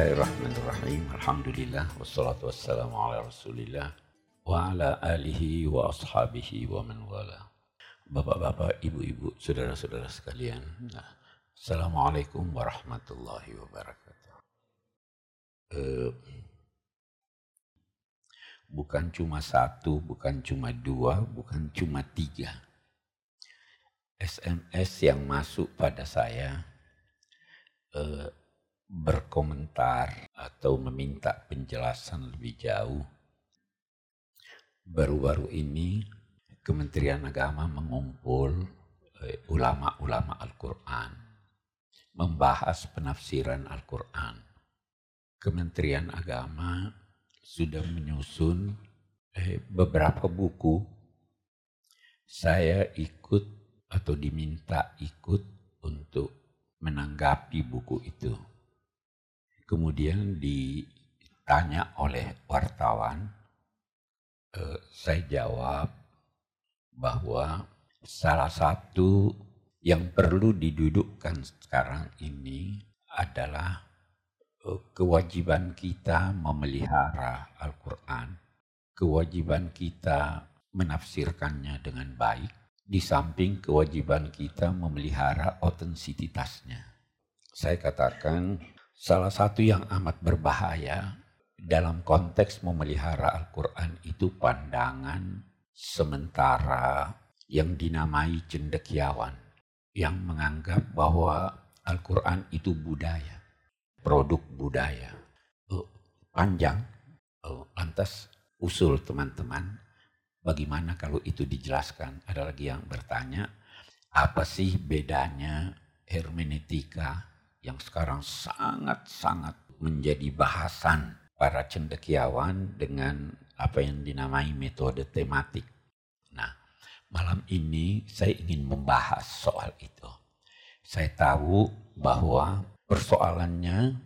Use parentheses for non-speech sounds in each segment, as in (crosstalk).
Bismillahirrahmanirrahim. Alhamdulillah wassalatu wassalamu ala Rasulillah wa ala alihi wa ashabihi wa man wala. Bapak-bapak, ibu-ibu, saudara-saudara sekalian. Nah, Assalamualaikum warahmatullahi wabarakatuh. Uh, bukan cuma satu, bukan cuma dua, bukan cuma tiga. SMS yang masuk pada saya uh, berkomentar atau meminta penjelasan lebih jauh. Baru-baru ini Kementerian Agama mengumpul eh, ulama-ulama Al-Quran, membahas penafsiran Al-Quran. Kementerian Agama sudah menyusun eh, beberapa buku. Saya ikut atau diminta ikut untuk menanggapi buku itu Kemudian ditanya oleh wartawan, eh, saya jawab bahwa salah satu yang perlu didudukkan sekarang ini adalah eh, kewajiban kita memelihara Al-Quran, kewajiban kita menafsirkannya dengan baik, di samping kewajiban kita memelihara otentisitasnya. Saya katakan Salah satu yang amat berbahaya dalam konteks memelihara Al-Quran itu pandangan sementara yang dinamai cendekiawan. Yang menganggap bahwa Al-Quran itu budaya, produk budaya. Oh, panjang, oh, lantas usul teman-teman, bagaimana kalau itu dijelaskan? Ada lagi yang bertanya, apa sih bedanya hermeneutika yang sekarang sangat-sangat menjadi bahasan para cendekiawan dengan apa yang dinamai metode tematik. Nah, malam ini saya ingin membahas soal itu. Saya tahu bahwa persoalannya,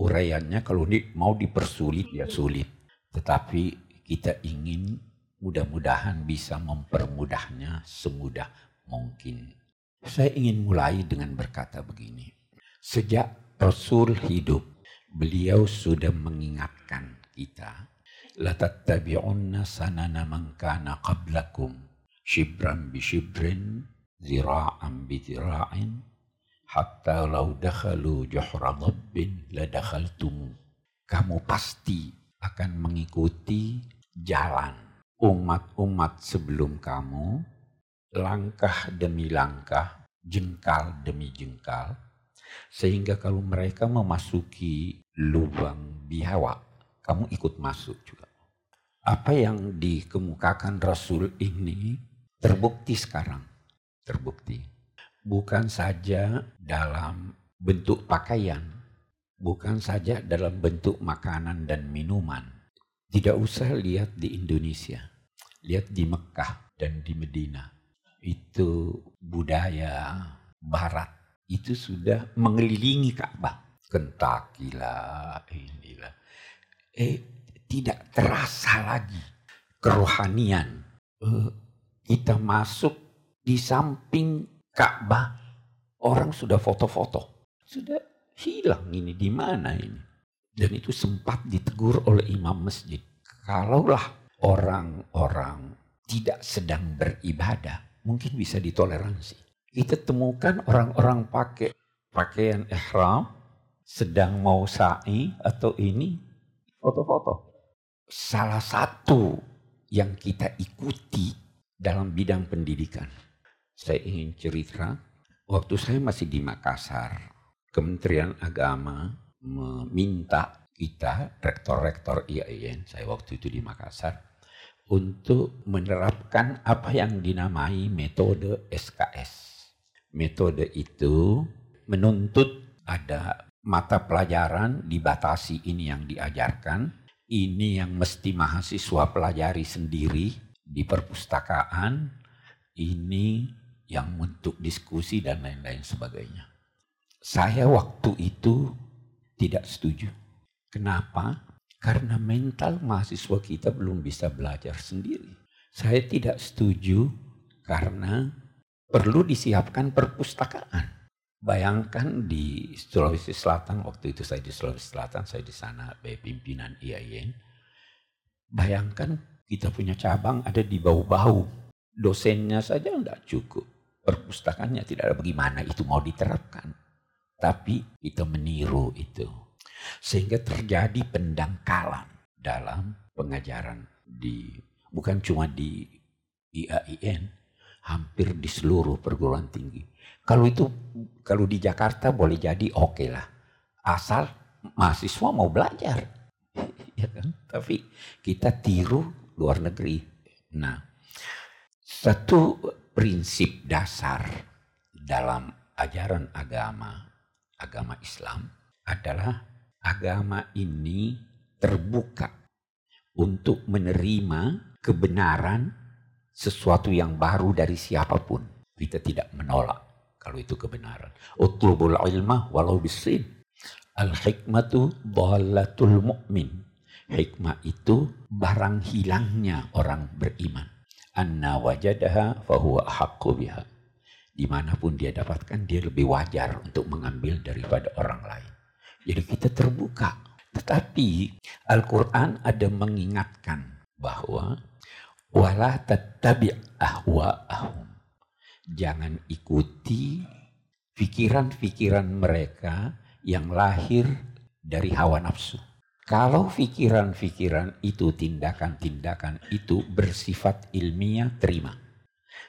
uraiannya kalau di, mau dipersulit ya sulit. Tetapi kita ingin mudah-mudahan bisa mempermudahnya semudah mungkin. Saya ingin mulai dengan berkata begini. Sejak Rasul hidup, beliau sudah mengingatkan kita. La tattabi'unna sanana man kana qablakum shibran bi shibrin zira'an bi zira'in hatta law dakhalu juhra dhabbin la dakhaltum. Kamu pasti akan mengikuti jalan umat-umat sebelum kamu langkah demi langkah, jengkal demi jengkal sehingga kalau mereka memasuki lubang biawak, kamu ikut masuk juga. Apa yang dikemukakan Rasul ini terbukti sekarang. Terbukti. Bukan saja dalam bentuk pakaian, bukan saja dalam bentuk makanan dan minuman. Tidak usah lihat di Indonesia, lihat di Mekah dan di Medina. Itu budaya barat itu sudah mengelilingi Ka'bah. Kentakilah, inilah. Eh, tidak terasa lagi kerohanian. Eh, kita masuk di samping Ka'bah, orang sudah foto-foto. Sudah hilang ini, di mana ini? Dan itu sempat ditegur oleh imam masjid. Kalaulah orang-orang tidak sedang beribadah, mungkin bisa ditoleransi kita temukan orang-orang pakai pakaian ihram sedang mau sa'i atau ini foto-foto. Salah satu yang kita ikuti dalam bidang pendidikan. Saya ingin cerita, waktu saya masih di Makassar, Kementerian Agama meminta kita, rektor-rektor IAIN, saya waktu itu di Makassar, untuk menerapkan apa yang dinamai metode SKS metode itu menuntut ada mata pelajaran dibatasi ini yang diajarkan, ini yang mesti mahasiswa pelajari sendiri di perpustakaan, ini yang untuk diskusi dan lain-lain sebagainya. Saya waktu itu tidak setuju. Kenapa? Karena mental mahasiswa kita belum bisa belajar sendiri. Saya tidak setuju karena perlu disiapkan perpustakaan. Bayangkan di Sulawesi Selatan, waktu itu saya di Sulawesi Selatan, saya di sana pimpinan IAIN. Bayangkan kita punya cabang ada di bau-bau. Dosennya saja tidak cukup. Perpustakaannya tidak ada bagaimana itu mau diterapkan. Tapi kita meniru itu. Sehingga terjadi pendangkalan dalam pengajaran di bukan cuma di IAIN, hampir di seluruh perguruan tinggi. Kalau itu kalau di Jakarta boleh jadi oke okay lah. Asal mahasiswa mau belajar. (laughs) ya kan? Tapi kita tiru luar negeri. Nah, satu prinsip dasar dalam ajaran agama agama Islam adalah agama ini terbuka untuk menerima kebenaran sesuatu yang baru dari siapa pun. Kita tidak menolak kalau itu kebenaran. Utlubul ilmah walau bisin. Al-hikmatu dhalatul mu'min. Hikmah itu barang hilangnya orang beriman. Anna wajadaha fahuwa haqqu biha. Di mana pun dia dapatkan, dia lebih wajar untuk mengambil daripada orang lain. Jadi kita terbuka. Tetapi Al-Quran ada mengingatkan bahwa wala tattabi' ahwa'ahum. Jangan ikuti pikiran-pikiran mereka yang lahir dari hawa nafsu. Kalau pikiran-pikiran itu, tindakan-tindakan itu bersifat ilmiah, terima.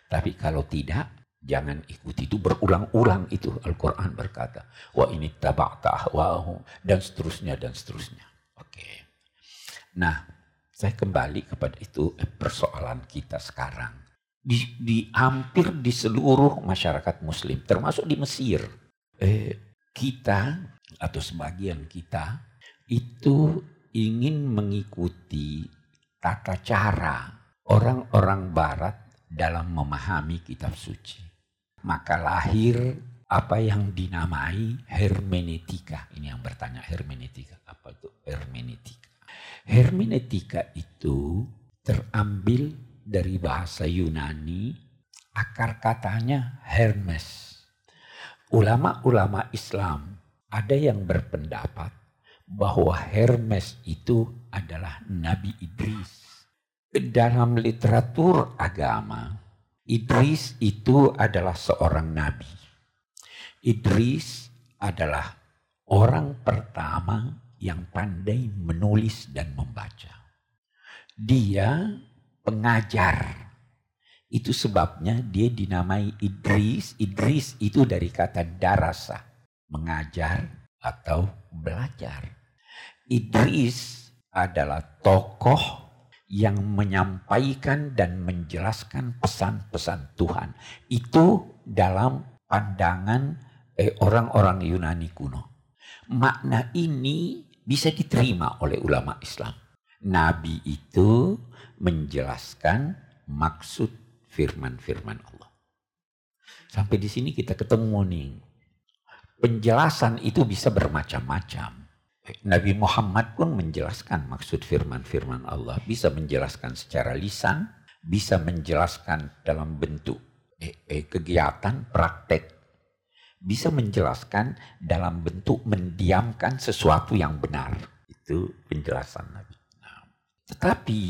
Tapi kalau tidak, jangan ikuti itu berulang-ulang itu Al-Quran berkata. Wa ini taba'ta ahwa'ahum. Dan seterusnya, dan seterusnya. Oke. Nah, saya kembali kepada itu eh, persoalan kita sekarang. Di, di hampir di seluruh masyarakat muslim, termasuk di Mesir. Eh, kita atau sebagian kita itu ingin mengikuti tata cara orang-orang barat dalam memahami kitab suci. Maka lahir apa yang dinamai hermeneutika. Ini yang bertanya hermeneutika. Apa itu hermeneutika? Hermeneutika itu terambil dari bahasa Yunani, akar katanya Hermes. Ulama-ulama Islam ada yang berpendapat bahwa Hermes itu adalah Nabi Idris. Dalam literatur agama, Idris itu adalah seorang nabi. Idris adalah orang pertama yang pandai menulis dan membaca. Dia pengajar. Itu sebabnya dia dinamai Idris. Idris itu dari kata darasa, mengajar atau belajar. Idris adalah tokoh yang menyampaikan dan menjelaskan pesan-pesan Tuhan. Itu dalam pandangan eh, orang-orang Yunani kuno. Makna ini bisa diterima oleh ulama Islam. Nabi itu menjelaskan maksud firman-firman Allah. Sampai di sini kita ketemu nih. Penjelasan itu bisa bermacam-macam. Nabi Muhammad pun menjelaskan maksud firman-firman Allah. Bisa menjelaskan secara lisan, bisa menjelaskan dalam bentuk eh, eh, kegiatan, praktek bisa menjelaskan dalam bentuk mendiamkan sesuatu yang benar. Itu penjelasan Nabi. Nah, tetapi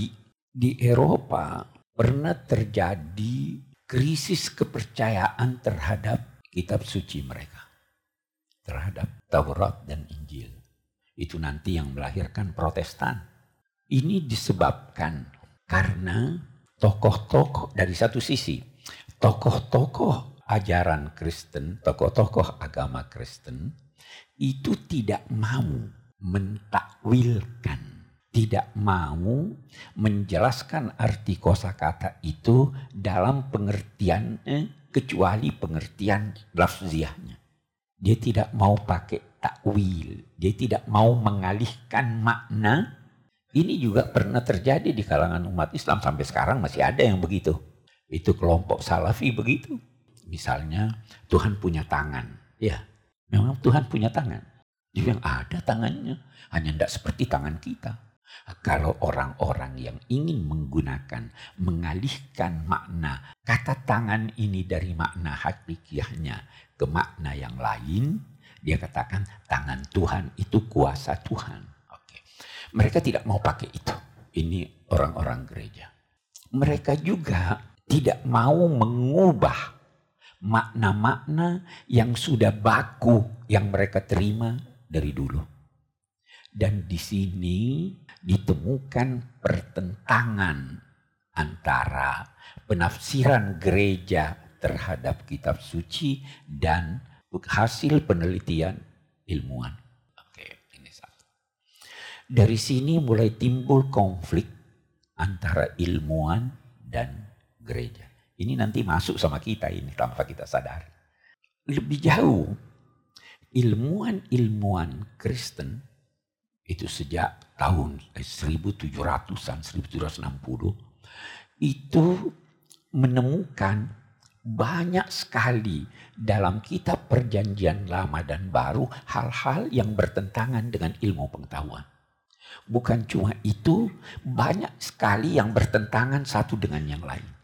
di Eropa pernah terjadi krisis kepercayaan terhadap kitab suci mereka. Terhadap Taurat dan Injil. Itu nanti yang melahirkan protestan. Ini disebabkan karena tokoh-tokoh dari satu sisi. Tokoh-tokoh ajaran Kristen, tokoh-tokoh agama Kristen itu tidak mau mentakwilkan, tidak mau menjelaskan arti kosakata itu dalam pengertian eh, kecuali pengertian lafziahnya. Dia tidak mau pakai takwil, dia tidak mau mengalihkan makna. Ini juga pernah terjadi di kalangan umat Islam sampai sekarang masih ada yang begitu. Itu kelompok salafi begitu Misalnya Tuhan punya tangan. Ya, memang Tuhan punya tangan. Dia bilang ada tangannya, hanya tidak seperti tangan kita. Kalau orang-orang yang ingin menggunakan, mengalihkan makna kata tangan ini dari makna hakikiahnya ke makna yang lain, dia katakan tangan Tuhan itu kuasa Tuhan. Oke. Mereka tidak mau pakai itu. Ini orang-orang gereja. Mereka juga tidak mau mengubah makna-makna yang sudah baku yang mereka terima dari dulu. Dan di sini ditemukan pertentangan antara penafsiran gereja terhadap kitab suci dan hasil penelitian ilmuwan. Oke, ini satu. Dari sini mulai timbul konflik antara ilmuwan dan gereja. Ini nanti masuk sama kita ini tanpa kita sadar. Lebih jauh, ilmuwan-ilmuwan Kristen itu sejak tahun 1700-an, 1760 itu menemukan banyak sekali dalam kitab perjanjian lama dan baru hal-hal yang bertentangan dengan ilmu pengetahuan. Bukan cuma itu, banyak sekali yang bertentangan satu dengan yang lain.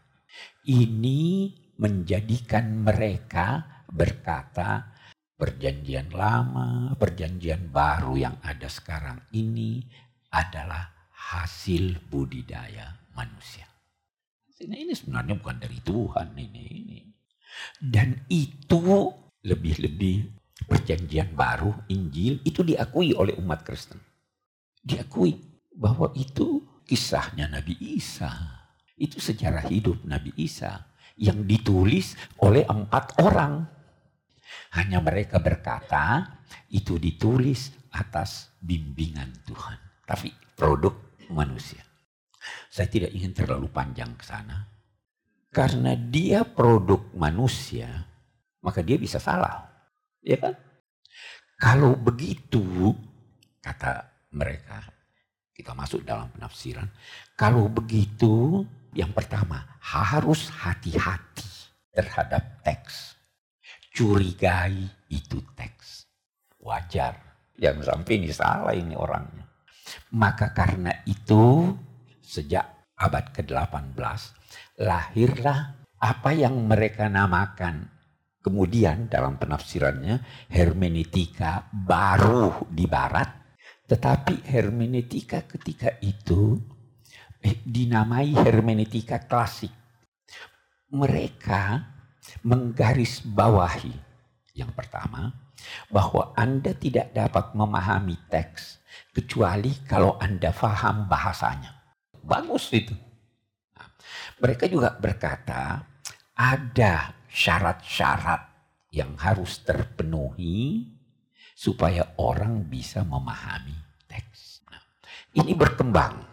Ini menjadikan mereka berkata, perjanjian lama, perjanjian baru yang ada sekarang ini adalah hasil budidaya manusia. Ini sebenarnya bukan dari Tuhan ini. ini. Dan itu lebih-lebih perjanjian baru, Injil itu diakui oleh umat Kristen. Diakui bahwa itu kisahnya Nabi Isa. Itu sejarah hidup Nabi Isa yang ditulis oleh empat orang hanya mereka berkata itu ditulis atas bimbingan Tuhan. Tapi produk manusia. Saya tidak ingin terlalu panjang ke sana. Karena dia produk manusia, maka dia bisa salah. Ya kan? Kalau begitu, kata mereka, kita masuk dalam penafsiran. Kalau begitu, yang pertama harus hati-hati terhadap teks curigai itu teks. Wajar. Yang sampai ini salah ini orangnya. Maka karena itu sejak abad ke-18 lahirlah apa yang mereka namakan kemudian dalam penafsirannya hermeneutika baru di barat tetapi hermeneutika ketika itu dinamai hermeneutika klasik mereka menggaris bawahi yang pertama bahwa Anda tidak dapat memahami teks kecuali kalau Anda faham bahasanya. Bagus itu. Mereka juga berkata ada syarat-syarat yang harus terpenuhi supaya orang bisa memahami teks. Nah, ini berkembang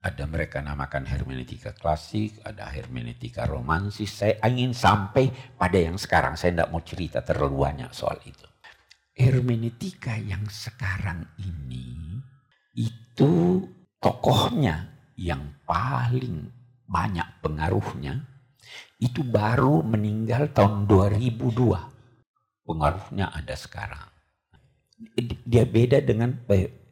ada mereka namakan hermeneutika klasik, ada hermeneutika romansis. Saya ingin sampai pada yang sekarang. Saya tidak mau cerita terlalu banyak soal itu. Hermeneutika yang sekarang ini itu tokohnya yang paling banyak pengaruhnya itu baru meninggal tahun 2002. Pengaruhnya ada sekarang. Dia beda dengan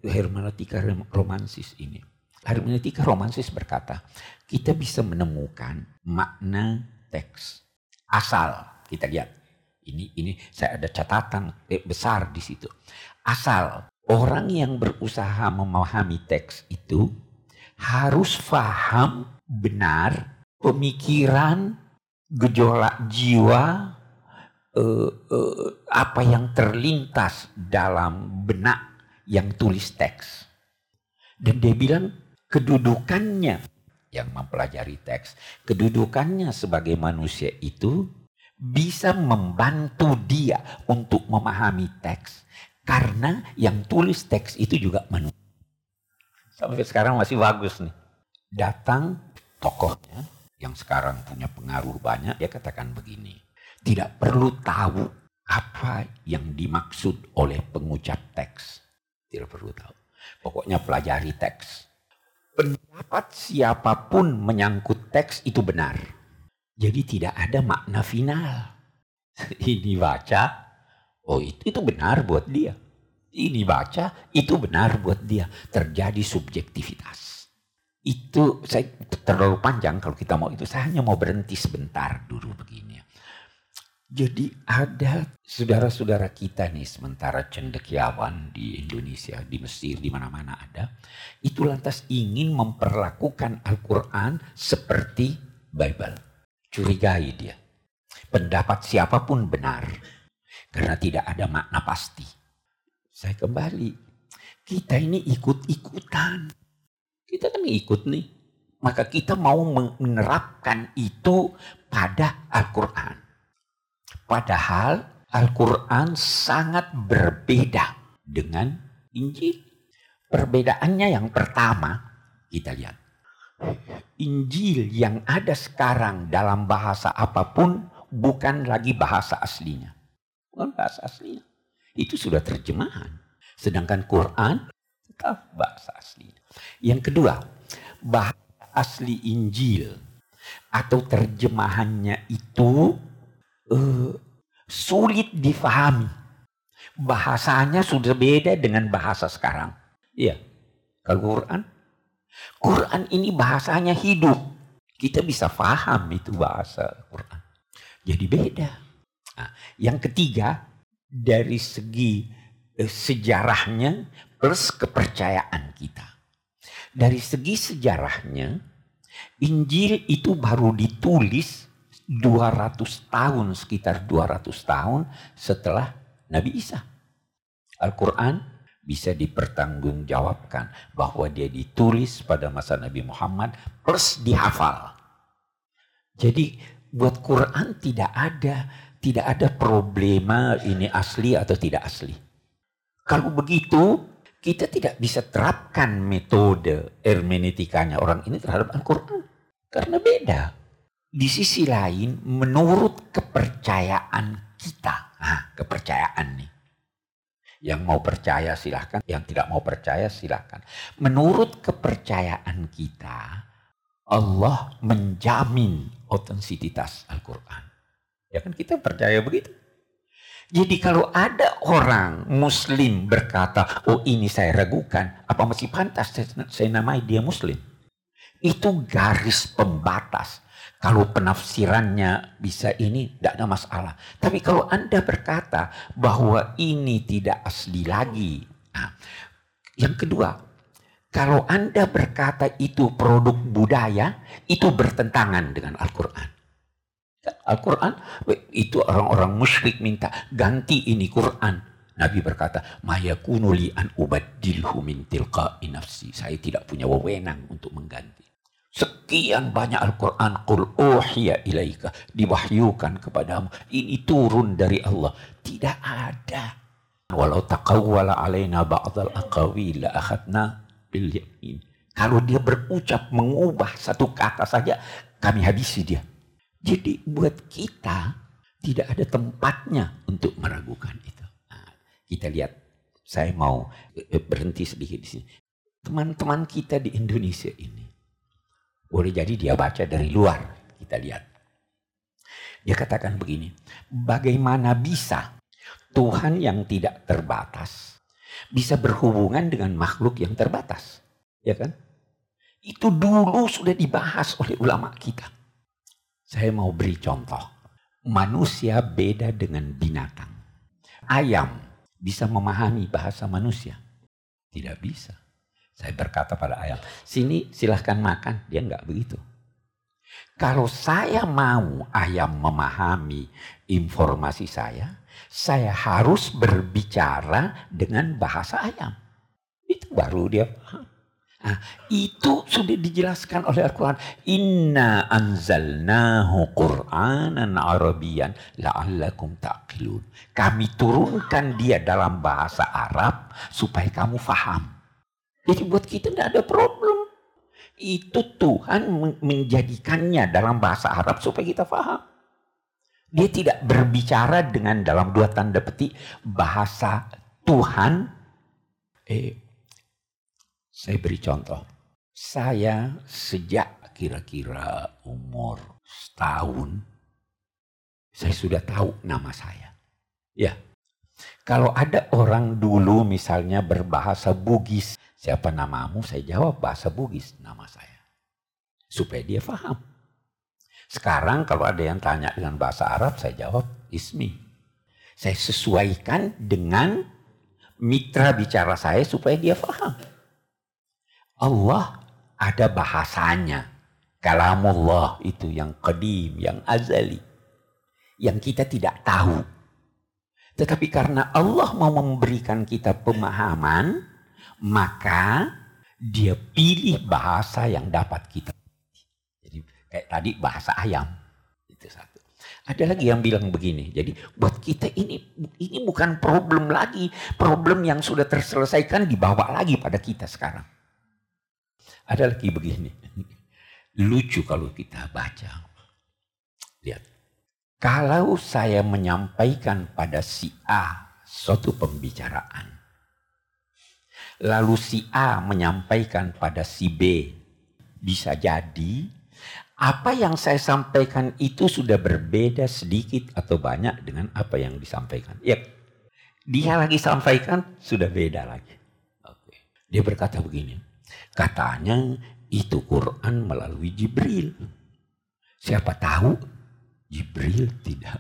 hermeneutika romansis ini hermeneutika romansis berkata, kita bisa menemukan makna teks asal. Kita lihat, ini ini saya ada catatan besar di situ. Asal orang yang berusaha memahami teks itu harus paham benar pemikiran, gejolak jiwa, uh, uh, apa yang terlintas dalam benak yang tulis teks. Dan dia bilang kedudukannya yang mempelajari teks, kedudukannya sebagai manusia itu bisa membantu dia untuk memahami teks. Karena yang tulis teks itu juga manusia. Sampai sekarang masih bagus nih. Datang tokohnya yang sekarang punya pengaruh banyak, dia katakan begini. Tidak perlu tahu apa yang dimaksud oleh pengucap teks. Tidak perlu tahu. Pokoknya pelajari teks pendapat siapa pun menyangkut teks itu benar. Jadi tidak ada makna final. (laughs) Ini baca, oh itu itu benar buat dia. Ini baca, itu benar buat dia. Terjadi subjektivitas. Itu saya terlalu panjang kalau kita mau itu. Saya hanya mau berhenti sebentar dulu begini. Jadi ada saudara-saudara kita nih sementara cendekiawan di Indonesia, di Mesir, di mana-mana ada. Itu lantas ingin memperlakukan Al-Quran seperti Bible. Curigai dia. Pendapat siapa pun benar. Karena tidak ada makna pasti. Saya kembali. Kita ini ikut-ikutan. Kita kan ikut nih. Maka kita mau menerapkan itu pada Al-Quran. Padahal Al-Quran sangat berbeda dengan Injil. Perbedaannya yang pertama, kita lihat. Injil yang ada sekarang dalam bahasa apa pun bukan lagi bahasa aslinya. Bukan bahasa aslinya. Itu sudah terjemahan. Sedangkan Quran tetap bahasa aslinya. Yang kedua, bahasa asli Injil atau terjemahannya itu uh, sulit difahami. Bahasanya sudah beda dengan bahasa sekarang. Iya. Kalau Quran, Quran ini bahasanya hidup. Kita bisa faham itu bahasa Quran. Jadi beda. Nah, yang ketiga, dari segi eh, sejarahnya plus kepercayaan kita. Dari segi sejarahnya, Injil itu baru ditulis 200 tahun, sekitar 200 tahun setelah Nabi Isa. Al-Quran bisa dipertanggungjawabkan bahwa dia ditulis pada masa Nabi Muhammad plus dihafal. Jadi buat Quran tidak ada tidak ada problema ini asli atau tidak asli. Kalau begitu kita tidak bisa terapkan metode hermeneutikanya orang ini terhadap Al-Quran. Karena beda. Di sisi lain, menurut kepercayaan kita, nah, kepercayaan nih. Yang mau percaya silahkan, yang tidak mau percaya silahkan. Menurut kepercayaan kita, Allah menjamin otentisitas Al-Quran. Ya kan kita percaya begitu. Jadi kalau ada orang muslim berkata, oh ini saya ragukan, apa masih pantas saya, saya namai dia muslim? Itu garis pembatas kalau penafsirannya bisa ini, tidak ada masalah. Tapi kalau Anda berkata bahwa ini tidak asli lagi. Nah, yang kedua, kalau Anda berkata itu produk budaya, itu bertentangan dengan Al-Quran. Al-Quran, itu orang-orang musyrik minta, ganti ini Quran. Nabi berkata, Mayakunu li an ubadilhu min tilqa'i. Saya tidak punya wewenang untuk mengganti. Sekian banyak Al-Quran. Qul uhiya ilaika. Diwahyukan kepadamu. Ini turun dari Allah. Tidak ada. Walau taqawwala alaina ba'dal aqawil la akhadna bil yamin. Kalau dia berucap mengubah satu kata saja, kami habisi dia. Jadi buat kita tidak ada tempatnya untuk meragukan itu. Nah, kita lihat, saya mau eh, berhenti sedikit di sini. Teman-teman kita di Indonesia ini, boleh jadi dia baca dari luar. Kita lihat. Dia katakan begini. Bagaimana bisa Tuhan yang tidak terbatas bisa berhubungan dengan makhluk yang terbatas? Ya kan? Itu dulu sudah dibahas oleh ulama kita. Saya mau beri contoh. Manusia beda dengan binatang. Ayam bisa memahami bahasa manusia? Tidak bisa. Saya berkata pada ayam, sini silahkan makan. Dia enggak begitu. Kalau saya mau ayam memahami informasi saya, saya harus berbicara dengan bahasa ayam. Itu baru dia paham. Nah, itu sudah dijelaskan oleh Al-Quran. Inna anzalnahu Qur'anan Arabian la'allakum ta'qilun. Kami turunkan dia dalam bahasa Arab supaya kamu faham. Jadi buat kita tidak ada problem. Itu Tuhan menjadikannya dalam bahasa Arab supaya kita faham. Dia tidak berbicara dengan dalam dua tanda petik bahasa Tuhan. Eh, saya beri contoh. Saya sejak kira-kira umur setahun, saya sudah tahu nama saya. Ya, Kalau ada orang dulu misalnya berbahasa Bugis, siapa namamu? Saya jawab bahasa Bugis, nama saya. Supaya dia paham. Sekarang kalau ada yang tanya dengan bahasa Arab, saya jawab ismi. Saya sesuaikan dengan mitra bicara saya supaya dia paham. Allah ada bahasanya. Kalamullah itu yang kedim, yang azali. Yang kita tidak tahu. Tetapi karena Allah mau memberikan kita pemahaman, maka dia pilih bahasa yang dapat kita Kayak tadi bahasa ayam. Itu satu. Ada lagi yang bilang begini. Jadi buat kita ini ini bukan problem lagi. Problem yang sudah terselesaikan dibawa lagi pada kita sekarang. Ada lagi begini. (laughs) Lucu kalau kita baca. Lihat. Kalau saya menyampaikan pada si A suatu pembicaraan. Lalu si A menyampaikan pada si B. Bisa jadi apa yang saya sampaikan itu sudah berbeda sedikit atau banyak dengan apa yang disampaikan. Ya, dia lagi sampaikan sudah beda lagi. Oke. Dia berkata begini, katanya itu Quran melalui Jibril. Siapa tahu Jibril tidak.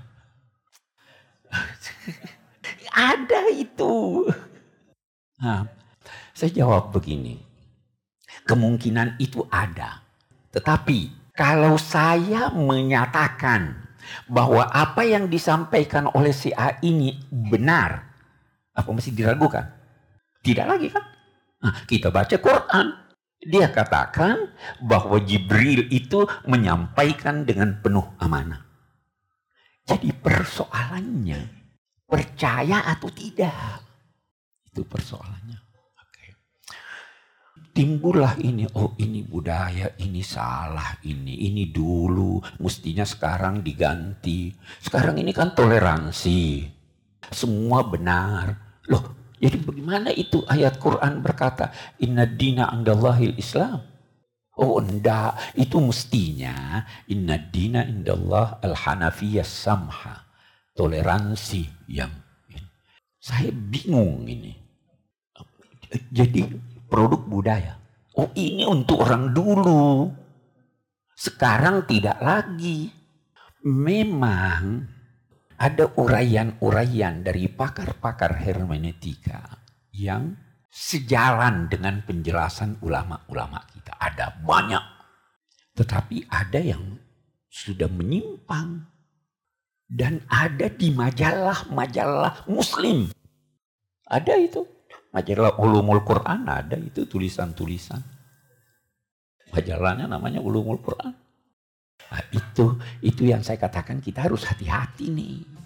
(laughs) Ada itu. Nah, saya jawab begini. Kemungkinan itu ada. Tetapi kalau saya menyatakan bahwa apa yang disampaikan oleh si A ini benar, apa mesti diragukan? Tidak lagi kan? Nah, kita baca Quran. Dia katakan bahwa Jibril itu menyampaikan dengan penuh amanah. Jadi persoalannya percaya atau tidak. Itu persoalannya timbullah ini oh ini budaya ini salah ini ini dulu mestinya sekarang diganti. Sekarang ini kan toleransi. Semua benar. Loh jadi bagaimana itu ayat Quran berkata inna dina andallahil islam oh enggak. Itu mestinya inna dina indallah al hanafiyah samha. Toleransi yang saya bingung ini. Jadi produk budaya. Oh ini untuk orang dulu. Sekarang tidak lagi. Memang ada uraian-uraian dari pakar-pakar hermeneutika yang sejalan dengan penjelasan ulama-ulama kita. Ada banyak. Tetapi ada yang sudah menyimpang. Dan ada di majalah-majalah muslim. Ada itu. Majalah Ulumul Quran ada itu tulisan-tulisan. Majalahnya namanya Ulumul Quran. Nah, itu itu yang saya katakan kita harus hati-hati nih.